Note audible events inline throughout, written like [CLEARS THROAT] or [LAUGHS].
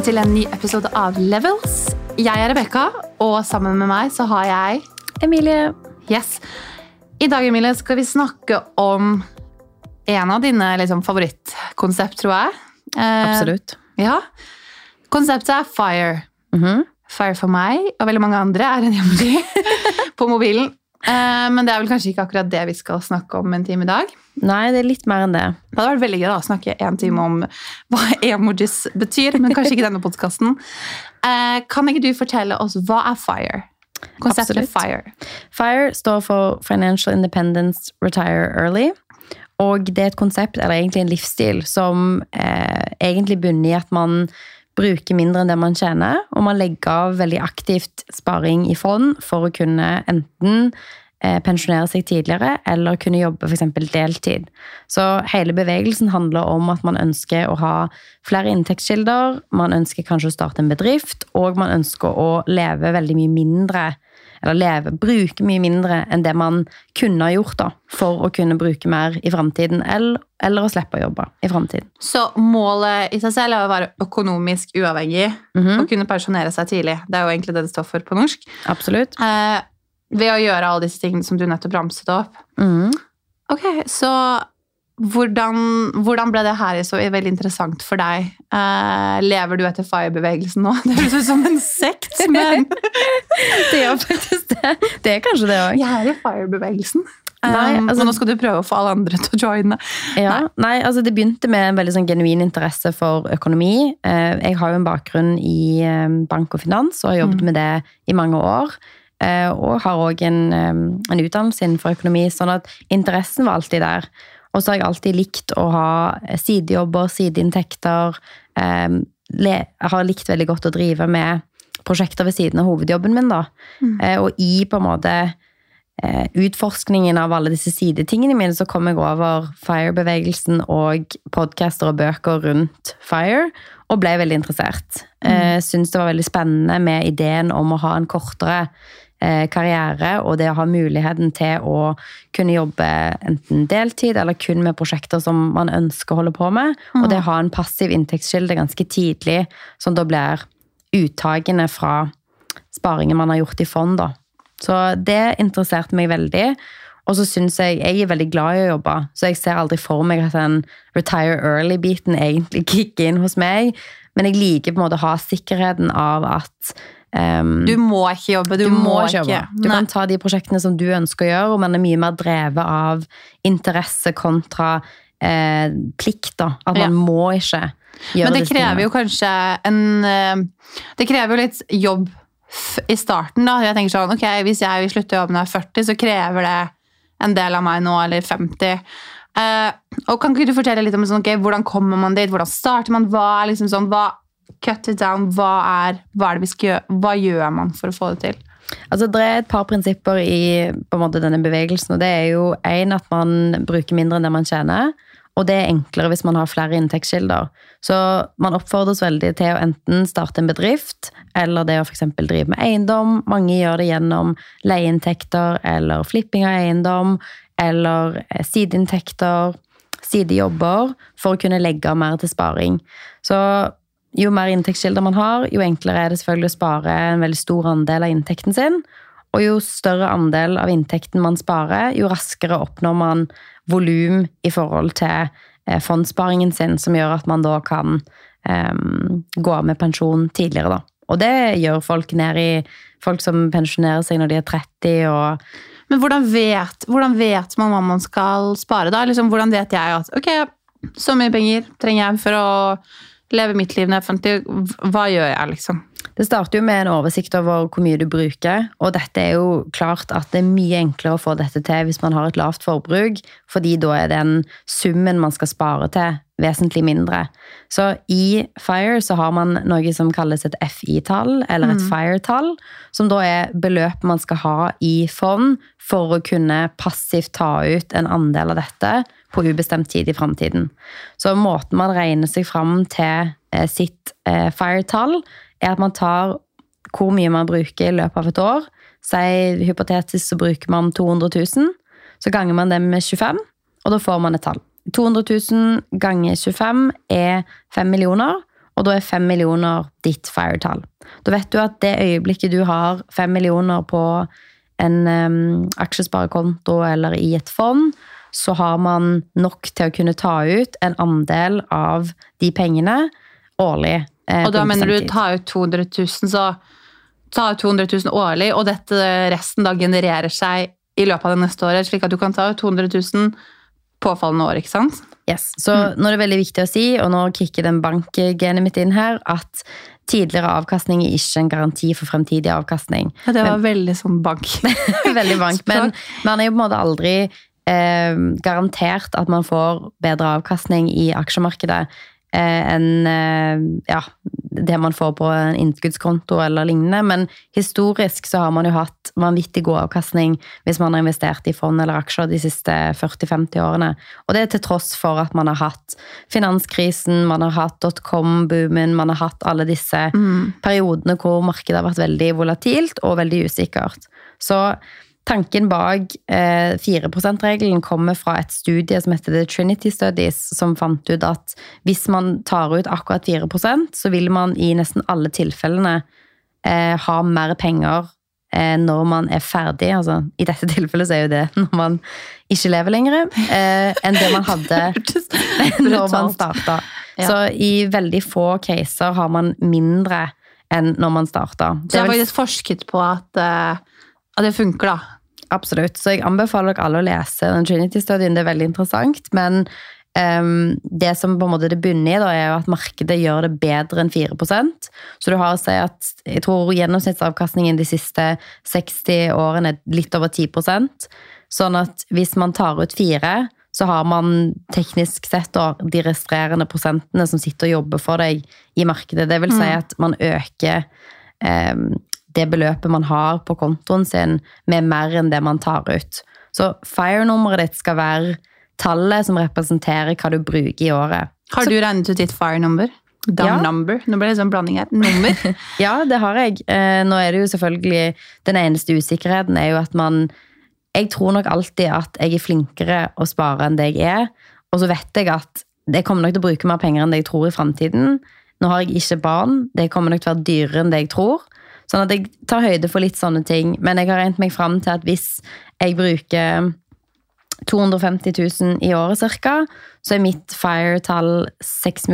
velkommen til en ny episode av Levels. Jeg er Rebekka, og sammen med meg så har jeg Emilie. Yes. I dag Emilie, skal vi snakke om en av dine liksom, favorittkonsept, tror jeg. Eh, Absolutt. Ja. Konseptet er FIRE. Mhm. FIRE for meg og veldig mange andre er en emoji [LAUGHS] på mobilen. Eh, men det er vel kanskje ikke akkurat det vi skal snakke om en time i dag. Nei, det er litt mer enn det. Det hadde vært veldig gøy da, å snakke en time om hva emojis betyr, men kanskje ikke denne podkasten. Eh, kan ikke du fortelle oss hva er FIRE? Konseptet Absolutt. FIRE. FIRE står for Financial Independence Retire Early. Og det er et konsept, eller egentlig en livsstil, som eh, egentlig bunner i at man bruker mindre enn det man tjener, og man legger av veldig aktivt sparing i fond for å kunne enten pensjonere seg tidligere eller kunne jobbe f.eks. deltid. Så hele bevegelsen handler om at man ønsker å ha flere inntektskilder, man ønsker kanskje å starte en bedrift, og man ønsker å leve veldig mye mindre eller leve, bruke mye mindre enn det man kunne ha gjort da, for å kunne bruke mer i framtiden, eller, eller å slippe å jobbe i framtiden. Så målet i seg selv er å være økonomisk uavhengig Mhm. og kunne pensjonere seg tidlig. Det er jo egentlig det det står for på norsk. Absolutt. Eh, ved å gjøre alle disse tingene som du nettopp ramset opp. Mm. Ok, så hvordan, hvordan ble det her så veldig interessant for deg? Eh, lever du etter FIRE-bevegelsen nå? [LAUGHS] Det høres ut som en sekt, men [LAUGHS] Det gjør faktisk det. Det er kanskje det òg. jeg er i FIRE-bevegelsen. Nei, Um, altså- nå skal du prøve å få alle andre til å joine. Ja, nei, altså Det begynte med en veldig sånn genuin interesse for økonomi. Eh, Jeg har jo en bakgrunn i eh, bank og finans og har jobbet Mm. med det i mange år. Eh, Og har òg en, eh, en utdannelse innenfor økonomi, sånn at interessen var alltid der. Og så har jeg alltid likt å ha sidejobber, sideinntekter. eh, har likt veldig godt å drive med prosjekter ved siden av hovedjobben min. da. Mm. Eh, Og i på en måte eh, utforskningen av alle disse sidetingene mine, så kom jeg over FIRE-bevegelsen og podcaster og bøker rundt FIRE, og ble veldig interessert. Mm. Syns det var veldig spennende med ideen om å ha en kortere eh, karriere, og det å ha muligheten til å kunne jobbe enten deltid eller kun med prosjekter som man ønsker å holde på med, og det å ha en passiv inntektskilde ganske tidlig, som da blir uttakene fra sparingen man har gjort i fond. da. Så det interesserte meg veldig. Og så syns jeg Jeg er veldig glad i å jobbe, så jeg ser aldri for meg at den retire early-biten egentlig [LAUGHS] kicker inn hos meg. Men jeg liker på en måte å ha sikkerheten av at ehm, Du må ikke jobbe. Du, du må må ikke. jobbe. Du Nei. kan ta de prosjektene som du ønsker å gjøre, og man er mye mer drevet av interesse kontra eh, plikt. da. At man Ja. må ikke gjøre Men det krever jo kanskje en eh, Det krever jo litt jobb i starten, da. Jeg tenker sånn, ok, Hvis jeg vil slutte å jobbe når jeg er 40, så krever det en del av meg nå, eller 50. Eh, og Kan ikke du fortelle litt om sånn, okay, hvordan kommer man dit? Hvordan starter man? Hva liksom sånn, hva, Cut it down. Hva er, hva er gjøre? Hva gjør man for å få det til? Altså, Det er et par prinsipper i måte, denne bevegelsen. og Det er jo en at man bruker mindre enn det man tjener. Og det er enklere hvis man har flere inntektskilder. Så man oppfordres veldig til å enten starte en bedrift, eller det å f.eks. drive med eiendom. Mange gjør det gjennom leieinntekter eller flipping av eiendom, eller eh, sideinntekter, sidejobber, for å kunne legge mer til sparing. Så jo mer inntektskilder man har, jo enklere er det selvfølgelig å spare en veldig stor andel av inntekten sin. Og jo større andel av inntekten man sparer, jo raskere oppnår man volum i forhold til eh, fondssparingen sin, som gjør at man da kan um, gå av med pensjon tidligere. Da. Og det gjør folk ned i folk som pensjonerer seg når de er 30 og Men hvordan vet, hvordan vet man hva man skal spare, da? Liksom, hvordan vet jeg at ok, så mye penger trenger jeg for å leve mitt liv når jeg fant 50? Hva gjør jeg, liksom? Det starter jo med en oversikt over hvor mye du bruker, og dette er jo klart at det er mye enklere å få dette til hvis man har et lavt forbruk, fordi da er den summen man skal spare til, vesentlig mindre. Så i FIRE så har man noe som kalles et FI-tall, eller et FIRE-tall, som da er beløpet man skal ha i fond for å kunne passivt ta ut en andel av dette på ubestemt tid i framtiden. Så måten man regner seg fram til eh, sitt eh, FIRE-tall, er at man tar hvor mye man bruker i løpet av et år. Si hypotetisk så bruker man 200 000. Så ganger man det med 25, og da får man et tall. 200 000 ganger 25 er 5 millioner, og da er 5 millioner ditt FIRE-tall. Da vet du at det øyeblikket du har 5 millioner på en um, aksjesparekonto eller i et fond, så har man nok til å kunne ta ut en andel av de pengene årlig. Eh, og da mener du ta ut 200 000, så ta ut 200 000 årlig, og dette resten da genererer seg i løpet av det neste året, slik at du kan ta ut 200 000 påfallende år, ikke sant? Yes. Så mm. nå er det veldig viktig å si, og nå kicker den bankgenet mitt inn her, at tidligere avkastning er ikke en garanti for fremtidig avkastning. Ja, det var men, veldig sånn bank. [LAUGHS] veldig bank. [LAUGHS] Men man er jo på en måte aldri eh, garantert at man får bedre avkastning i aksjemarkedet Eh, enn eh, ja, det man får på en innskuddskonto eller lignende. Men historisk så har man jo hatt vanvittig god avkastning hvis man har investert i fond eller aksjer de siste 40-50 årene. Og det er til tross for at man har hatt finanskrisen, man har hatt dotcom-boomen, man har hatt alle disse mm. periodene hvor markedet har vært veldig volatilt og veldig usikkert. Så Tanken bak eh, 4 %-regelen kommer fra et studie som heter The Trinity Studies, som fant ut at hvis man tar ut akkurat 4% så vil man i nesten alle tilfellene eh, ha mer penger eh, når man er ferdig. Altså, I dette tilfellet så er jo det [LAUGHS] når man ikke lever lenger, eh, enn det man [LAUGHS] hadde [LAUGHS] når man starta. Så i veldig få caser har man mindre enn når man starta. Så jeg har faktisk forsket på at, at det funker, da? Absolutt. Så jeg anbefaler dere alle å lese den Trinity-studien. Det er veldig interessant. Men um, det som på en måte det bunner i, da, er jo at markedet gjør det bedre enn 4% Så du har å si at jeg tror gjennomsnittsavkastningen de siste 60 årene er litt over 10% Sånn at hvis man tar ut fire, så har man teknisk sett de restrerende prosentene som sitter og jobber for deg i markedet. Det vil si mm. at man øker um, det beløpet man har på kontoen sin, med mer enn det man tar ut. Så FIRE-nummeret ditt skal være tallet som representerer hva du bruker i året. Har du regnet ut ditt FIRE-number? Ja. number. Nå ble det sånn blanding her. Nummer. [LAUGHS] ja, det har jeg. Eh, nå er det jo selvfølgelig Den eneste usikkerheten er jo at man Jeg tror nok alltid at jeg er flinkere å spare enn det jeg er. Og så vet jeg at jeg kommer nok til å bruke mer penger enn det jeg tror i framtiden. Nå har jeg ikke barn. Det kommer nok til å være dyrere enn det jeg tror. Sånn at jeg tar høyde for litt sånne ting. Men jeg har regnet meg fram til at hvis jeg bruker 250 000 i året ca., så er mitt FIRE-tall 6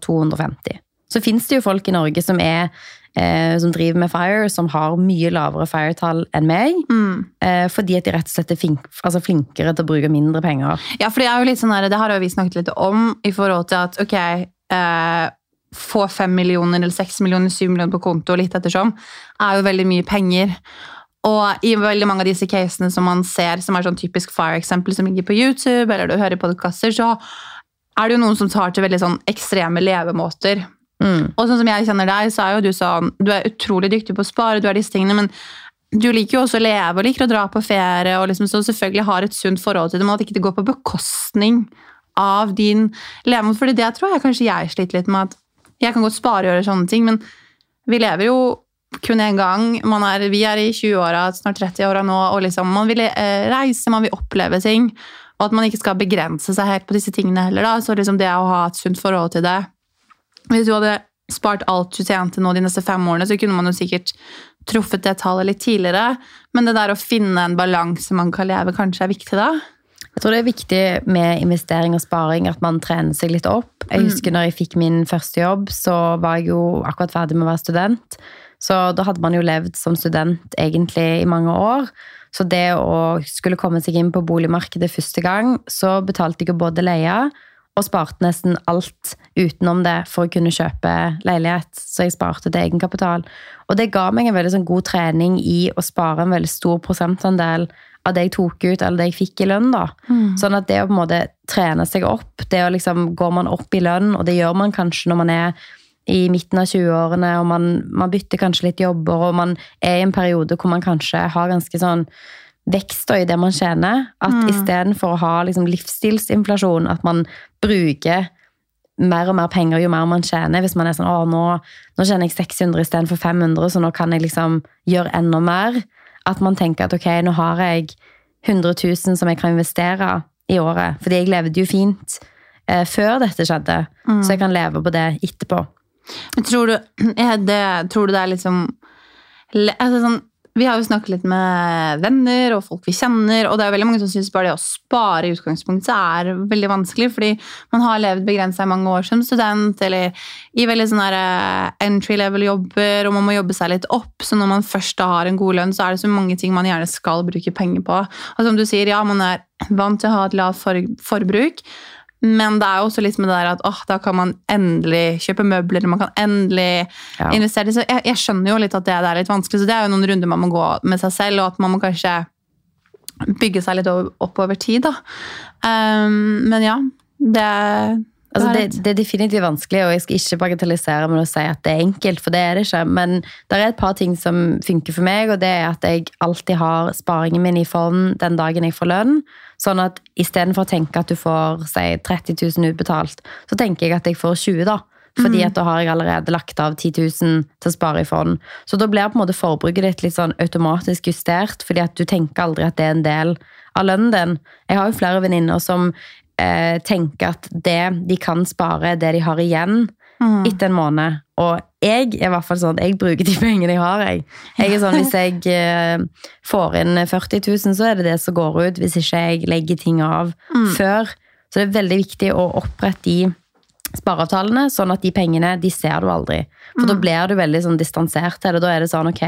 250 Så fins det jo folk i Norge som, er, eh, som driver med FIRE, som har mye lavere FIRE-tall enn meg. Mm. Eh, fordi at de rett og slett er flink, altså flinkere til å bruke mindre penger. Ja, for det er jo litt sånn her, det har jo vi snakket litt om i forhold til at ok eh, få fem millioner eller seks millioner, syv millioner på konto, litt ettersom, er jo veldig mye penger. Og i veldig mange av disse casene som man ser, som er sånn typisk fire-eksempel som ligger på YouTube, eller du hører podkaster, så er det jo noen som tar til veldig sånn ekstreme levemåter. Mm. Og sånn som jeg kjenner deg, så er jo du sånn Du er utrolig dyktig på å spare, du er disse tingene, men du liker jo også å leve og liker å dra på ferie, og liksom, så selvfølgelig har et sunt forhold til det, men at ikke det går på bekostning av din levemåte. For det tror jeg kanskje jeg sliter litt med. at jeg kan godt spare og gjøre sånne ting, men vi lever jo kun én gang. Er, vi er i 20-åra, snart 30-åra nå, og liksom, man vil eh, reise, man vil oppleve ting. Og at man ikke skal begrense seg helt på disse tingene heller. Da. Så liksom det å ha et sunt forhold til det Hvis du hadde spart alt du tjente nå de neste fem årene, så kunne man jo sikkert truffet det tallet litt tidligere. Men det der å finne en balanse man kan leve, kanskje er viktig da? Jeg tror det er viktig med investering og sparing at man trener seg litt opp. Jeg mm. husker når jeg fikk min første jobb, så var jeg jo akkurat ferdig med å være student. Så da hadde man jo levd som student egentlig i mange år. Så det å skulle komme seg inn på boligmarkedet første gang, så betalte jeg jo både leie og sparte nesten alt utenom det for å kunne kjøpe leilighet. Så jeg sparte til egenkapital. Og det ga meg en veldig sånn god trening i å spare en veldig stor prosentandel av det jeg tok ut, eller det jeg fikk i lønn. da. Mm. Sånn at det å på en måte trene seg opp det å liksom, Går man opp i lønn, og det gjør man kanskje når man er i midten av 20-årene, og man, man, bytter kanskje litt jobber, og man er i en periode hvor man kanskje har ganske sånn vekst i det man tjener. At mm. istedenfor å ha liksom, livsstilsinflasjon, at man bruker mer og mer penger jo mer man tjener. Hvis man er sånn å, nå, nå tjener jeg 600 istedenfor 500, så nå kan jeg liksom gjøre enda mer. At man tenker at ok, nå har jeg 100 000 som jeg kan investere i året. Fordi jeg levde jo fint eh, før dette skjedde, mm. så jeg kan leve på det etterpå. Men tror du, [CLEARS THROAT] det, tror du det er liksom altså sånn, Vi har jo snakket litt med venner og folk vi kjenner, og det er veldig mange som syns bare det å spare i utgangspunktet er veldig vanskelig, fordi man har levd begrensa i mange år som student, eller i veldig sånne eh, entry level-jobber, og man må jobbe seg litt opp. Så når man først har en god lønn, så er det så mange ting man gjerne skal bruke penger på. Og som du sier, ja, man er vant til å ha et lavt forbruk, men det er jo også litt med det der at åh, da kan man endelig kjøpe møbler, man kan endelig Ja. investere. Så jeg, jeg skjønner jo litt at det, det er litt vanskelig, så det er jo noen runder man må gå med seg selv, og at man må kanskje bygge seg litt over, opp over tid. Da. Um, men ja, det, Altså, det det, er definitivt vanskelig, og jeg skal ikke bagatellisere med å si at det er enkelt, for det er det ikke. Men det er et par ting som funker for meg, og det er at jeg alltid har sparingen min i fond den dagen jeg får lønn. Sånn at istedenfor å tenke at du får si, 30 000 utbetalt, så tenker jeg at jeg får 20 da. Fordi at da har jeg allerede lagt av 10 000 til å spare i fond. Så da blir på en måte forbruket ditt litt sånn automatisk justert, fordi at du tenker aldri at det er en del av lønnen din. Jeg har jo flere venninner som eh, tenker at det de kan spare, er det de har igjen Mm. etter en måned. Og jeg er i hvert fall sånn jeg bruker de [LAUGHS] pengene jeg har. Jeg, jeg er sånn, Hvis jeg eh, får inn 40 000, så er det det som går ut. Hvis ikke jeg legger ting av før. Så det er veldig viktig å opprette de spareavtalene, sånn at de pengene de ser du aldri. For da blir du veldig sånn distansert til det. Da er det sånn, ok,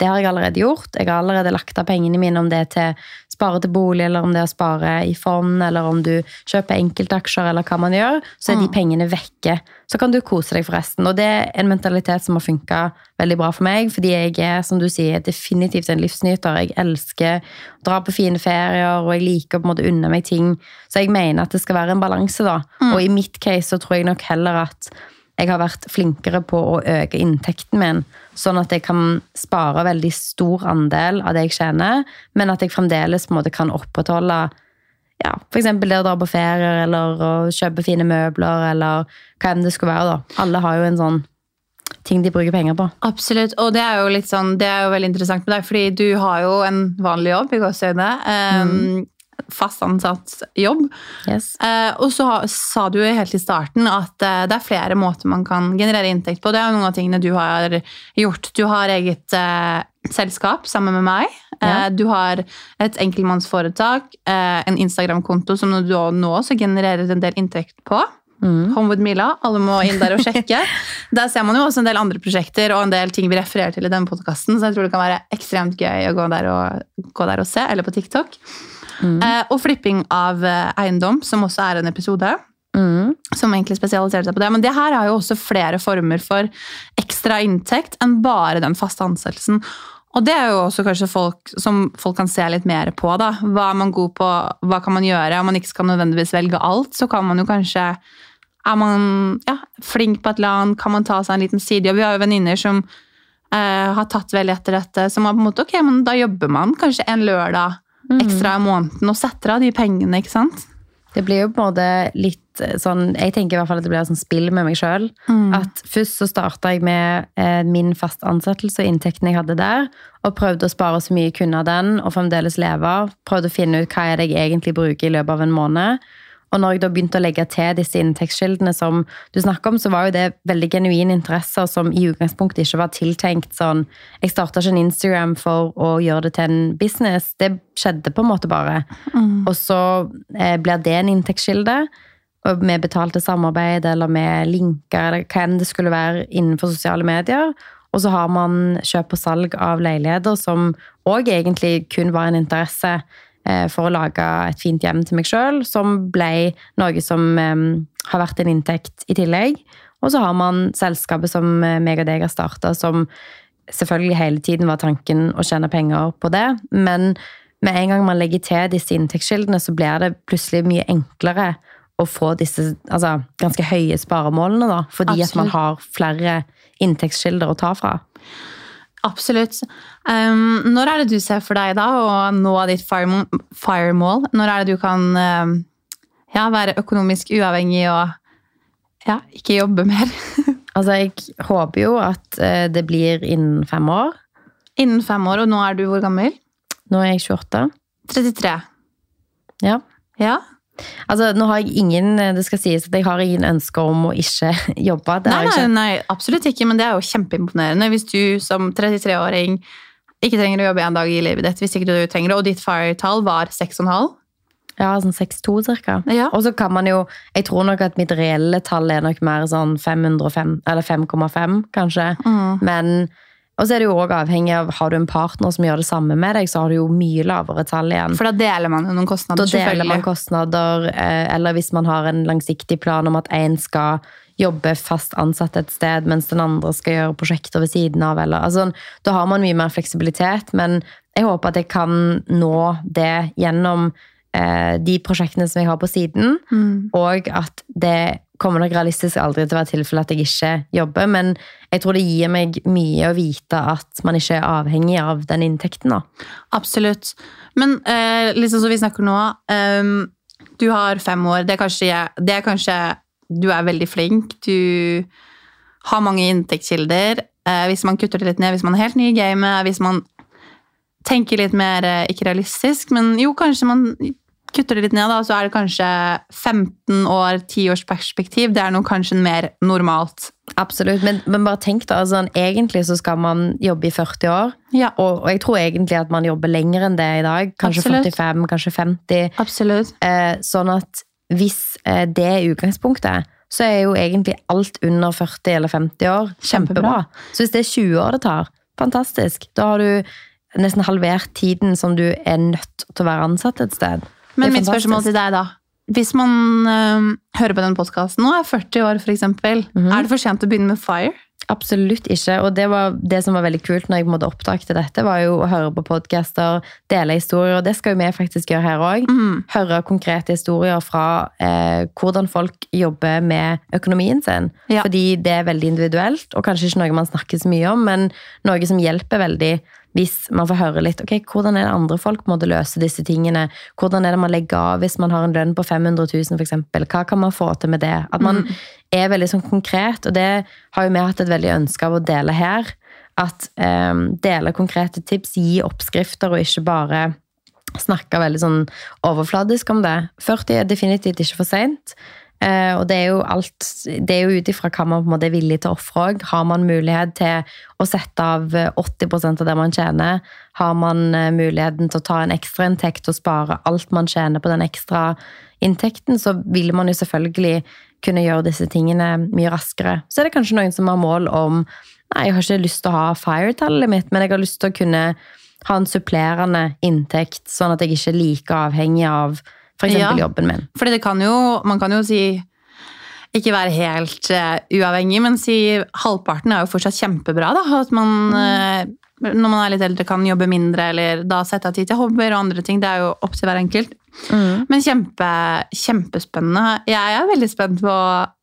det har jeg allerede gjort. Jeg har allerede lagt av pengene mine, om det er til spare til bolig, eller om det er å spare i fond, eller om du kjøper enkeltaksjer, eller hva man gjør, så er de pengene vekke. Så kan du kose deg for resten. Og det er en mentalitet som har funka veldig bra for meg, fordi jeg er, som du sier, definitivt en livsnyter. Jeg elsker å dra på fine ferier, og jeg liker å på en måte unne meg ting. Så jeg mener at det skal være en balanse, da. Og i mitt case så tror jeg nok heller at jeg har vært flinkere på å øke inntekten min, sånn at jeg kan spare veldig stor andel av det jeg tjener, men at jeg fremdeles måte kan opprettholde ja, eksempel det å dra på ferier, eller å kjøpe fine møbler, eller hva enn det skulle være. da. Alle har jo en sånn ting de bruker penger på. Absolutt, og det er jo litt sånn, det er jo veldig interessant med deg, fordi du har jo en vanlig jobb i gåseøynene. Um, Fast ansatt jobb. Yes. Eh, og så sa du jo helt i starten at eh, det er flere måter man kan generere inntekt på. Det er jo noen av tingene du har gjort. Du har eget eh, selskap sammen med meg. Eh, Ja. Du har et enkeltmannsforetak, eh, en Instagram-konto som du nå også genererer en del inntekt på. Mm. Home with Mila. Alle må inn der og sjekke. [LAUGHS] der ser man jo også en del andre prosjekter og en del ting vi refererer til i denne podkasten, så jeg tror det kan være ekstremt gøy å gå der og, gå der og se, eller på TikTok. Mm. Eh, og flipping av eh, eiendom, som også er en episode. Mm. Som egentlig spesialiserer seg på det. Men det her har jo også flere former for ekstra inntekt enn bare den faste ansettelsen. Og det er jo også kanskje folk som folk kan se litt mer på. da. Hva er man god på, hva kan man gjøre? Om man ikke skal nødvendigvis velge alt, så kan man jo kanskje Er man ja, flink på et eller annet, kan man ta seg en liten sidejobb? Vi har jo venninner som eh, har tatt veldig etter dette, som har på en måte, ok, men da jobber man kanskje en lørdag ekstra i måneden og setter av de pengene, ikke sant? Det blir jo på en måte litt eh, sånn Jeg tenker i hvert fall at det blir et sånn spill med meg sjøl. At først så starta jeg med eh, min fast ansettelse og inntekten jeg hadde der, og prøvde å spare så mye jeg kunne av den, og fremdeles leve av. Prøvde å finne ut hva er det jeg egentlig bruker i løpet av en måned. Og når jeg da begynte å legge til disse inntektskildene som du snakker om, så var jo det veldig genuine interesser som i utgangspunktet ikke var tiltenkt sånn Jeg starta ikke en Instagram for å gjøre det til en business. Det skjedde på en måte bare. Og så eh, blir det en inntektskilde. og Med betalte samarbeid eller med linker eller hva enn det skulle være innenfor sosiale medier. Og så har man kjøp og salg av leiligheter, som òg egentlig kun var en interesse for å lage et fint hjem til meg sjøl, som ble noe som eh, har vært en inntekt i tillegg. Og så har man selskapet som eh, meg og deg har starta, som selvfølgelig hele tiden var tanken å tjene penger på det, men med en gang man legger til disse inntektskildene, så blir det plutselig mye enklere å få disse altså, ganske høye sparemålene, da, fordi at man har flere inntektskilder å ta fra. Absolutt. Um, når er det du ser for deg da å nå ditt firemål? Når er det du kan um, ja, være økonomisk uavhengig og ja, ikke jobbe mer? [LAUGHS] Altså, jeg håper jo at eh, det blir innen fem år. Innen fem år, og nå er du hvor gammel? Nå er jeg 28. 33. Ja. Ja. Altså, nå har jeg ingen Det skal sies at jeg har ingen ønsker om å ikke [LAUGHS] jobbe. Nei, nei, ikke. nei, absolutt ikke, men det er jo kjempeimponerende hvis du som 33-åring ikke trenger å jobbe en dag i livet ditt, hvis ikke du trenger det, og ditt FIRE-tall var 6,5. Ja, sånn 6-2 cirka. Ja. Og så kan man jo Jeg tror nok at mitt reelle tall er nok mer sånn 505, eller 5,5, kanskje. Mm. Men Og så er det jo òg avhengig av Har du en partner som gjør det samme med deg, så har du jo mye lavere tall igjen. For da deler man jo noen Da deler man kostnader, eh, eller hvis man har en langsiktig plan om at én skal jobbe fast ansatt et sted, mens den andre skal gjøre prosjekter ved siden av. Eller, altså, da har man mye mer fleksibilitet, men jeg håper at jeg kan nå det gjennom eh, de prosjektene som jeg har på siden, Mm. og at det kommer nok realistisk aldri til å være tilfelle at jeg ikke jobber, men jeg tror det gir meg mye å vite at man ikke er avhengig av den inntekten. da. Absolutt. Men eh, liksom som vi snakker nå, eh, du har fem år, det er, kanskje, det er kanskje Du er veldig flink, du har mange inntektskilder. Eh, hvis man kutter det litt ned, hvis man er helt ny i gamet, hvis man tenker litt mer eh, ikke realistisk, men jo, kanskje man kutter det litt ned, da, så er det kanskje 15 år, 10 års perspektiv. Det er noe kanskje mer normalt. Absolutt, men, men bare tenk da, altså, egentlig så skal man jobbe i 40 år, Ja, og, og jeg tror egentlig at man jobber lenger enn det i dag, kanskje Absolutt. 45, kanskje 50, absolutt. eh, sånn at hvis eh, det er utgangspunktet, så er jo egentlig alt under 40 eller 50 år kjempebra. Kjempebra. Så hvis det er 20 år det tar, fantastisk. Da har du nesten halvert tiden som du er nødt til å være ansatt et sted. Men mitt fantastisk. spørsmål til deg, da. Hvis man øh, hører på den podkasten nå, er 40 år, f.eks., eksempel, -hmm. er det for sent å begynne med FIRE? Absolutt ikke. Og det var det som var veldig kult når jeg måtte oppdage dette, var jo å høre på podcaster, dele historier, og det skal jo vi faktisk gjøre her òg. Mm. Høre konkrete historier fra eh, hvordan folk jobber med økonomien sin. Ja. Fordi det er veldig individuelt, og kanskje ikke noe man snakker så mye om, men noe som hjelper veldig hvis man får høre litt ok, hvordan er det andre folk måtte løse disse tingene. Hvordan er det man legger av hvis man har en lønn på 500 000 f.eks. Hva kan man få til med det? At man er veldig sånn konkret, og det har jo vi hatt et veldig ønske av å dele her. At um, dele konkrete tips, gi oppskrifter, og ikke bare snakke veldig sånn overfladisk om det. 40 er definitivt ikke for seint. Eh, og det er jo alt Det er jo ut ifra hva man på en måte er villig til å ofre òg. Har man mulighet til å sette av eh, 80% av det man tjener? Har man eh, muligheten til å ta en ekstrainntekt og spare alt man tjener på den ekstra inntekten, så vil man jo selvfølgelig kunne gjøre disse tingene mye raskere. Så er det kanskje noen som har mål om Nei, jeg har ikke lyst til å ha FIRE-tallet mitt, men jeg har lyst til å kunne ha en supplerende inntekt, sånn at jeg ikke er like avhengig av f.eks. Ja. jobben min. Det jo, man kan jo si ikke være helt uh, uavhengig, men si halvparten er jo fortsatt kjempebra. da, At man uh, når man er litt eldre kan jobbe mindre, eller da sette av tid til hobbyer og andre ting. Det er jo opp til hver enkelt. Men kjempe, kjempespennende. Jeg er veldig spent på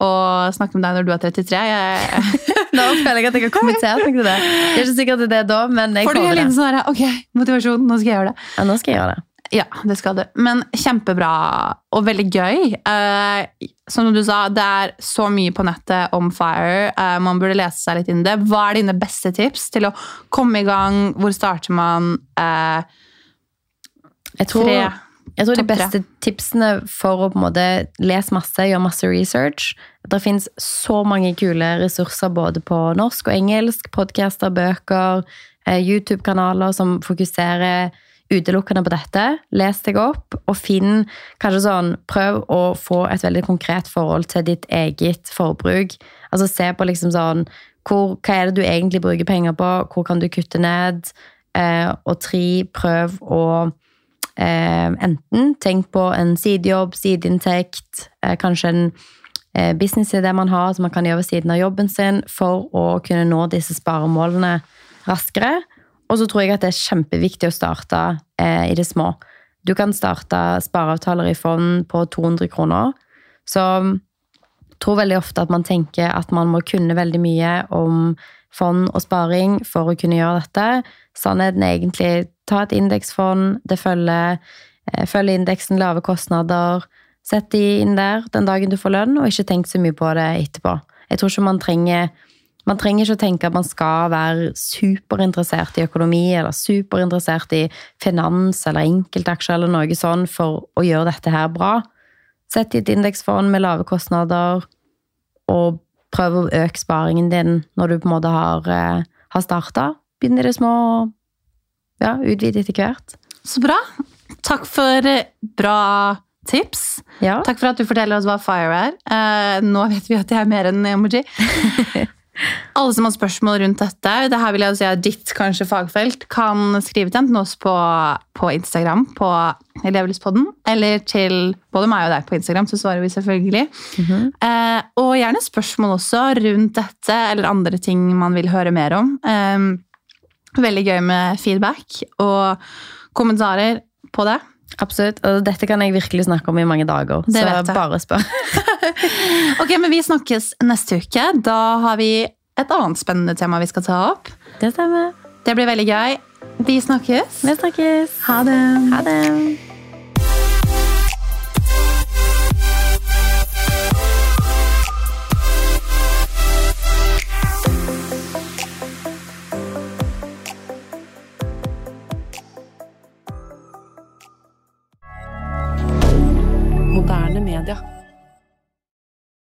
å snakke med deg når du er 33. Jeg, [LAUGHS] Nå føler jeg at jeg har kommet til det. Jeg er ikke sikkert det er da, men jeg får du en det. liten sånn her, ok, motivasjon, nå skal jeg gjøre det. Ja, nå skal jeg gjøre det. Ja, det skal du. Men kjempebra og veldig gøy. Eh, som du sa, det er så mye på nettet om FIRE. Eh, man burde lese seg litt inn i det. Hva er dine beste tips til å komme i gang? Hvor starter man? Eh, Jeg tror, tre. jeg tror de beste tre. tipsene for å på en måte lese masse, gjøre masse research Det finnes så mange kule ressurser både på norsk og engelsk. Podcaster, bøker, YouTube-kanaler som fokuserer utelukkende på dette. Les deg opp, og finn kanskje sånn Prøv å få et veldig konkret forhold til ditt eget forbruk. Altså se på liksom sånn hvor, Hva er det du egentlig bruker penger på? Hvor kan du kutte ned? Eh, og tre, prøv å eh, enten tenk på en sidejobb, sideinntekt, eh, kanskje en eh, businessidé man har som man kan gjøre ved siden av jobben sin for å kunne nå disse sparemålene raskere. Og så tror jeg at det er kjempeviktig å starte eh, i det små. Du kan starte spareavtaler i fond på 200 kroner. Så jeg tror veldig ofte at man tenker at man må kunne veldig mye om fond og sparing for å kunne gjøre dette. Sannheten er egentlig ta et indeksfond, det følger, eh, følger indeksen lave kostnader. Sett de inn der den dagen du får lønn, og ikke tenk så mye på det etterpå. Jeg tror ikke man trenger man trenger ikke å tenke at man skal være superinteressert i økonomi eller superinteressert i finans eller enkeltaksjer eller noe sånn for å gjøre dette her bra. Sett i et indeksfond med lave kostnader, og prøv å øke sparingen din når du på en måte har, eh, har starta. Begynn i det små, og ja, utvid etter hvert. Så bra. Takk for eh, bra tips. Ja. Takk for at du forteller oss hva FIRE er. Eh, nå vet vi at det er mer enn emoji. [LAUGHS] Alle som har spørsmål rundt dette, det her vil jeg si er ditt kanskje fagfelt, kan skrive til enten oss på, på Instagram på Elevlyspodden, eller til både meg og deg på Instagram, så svarer vi selvfølgelig. eh, og gjerne spørsmål også rundt dette, eller andre ting man vil høre mer om. Eh, veldig gøy med feedback og kommentarer på det. Absolutt. Og dette kan jeg virkelig snakke om i mange dager. Det så bare spør. [LAUGHS] Ok, men Vi snakkes neste uke. Da har vi et annet spennende tema vi skal ta opp. Det stemmer. Det blir veldig gøy. Vi snakkes. Vi snakkes. Ha det. Ha det. Canada.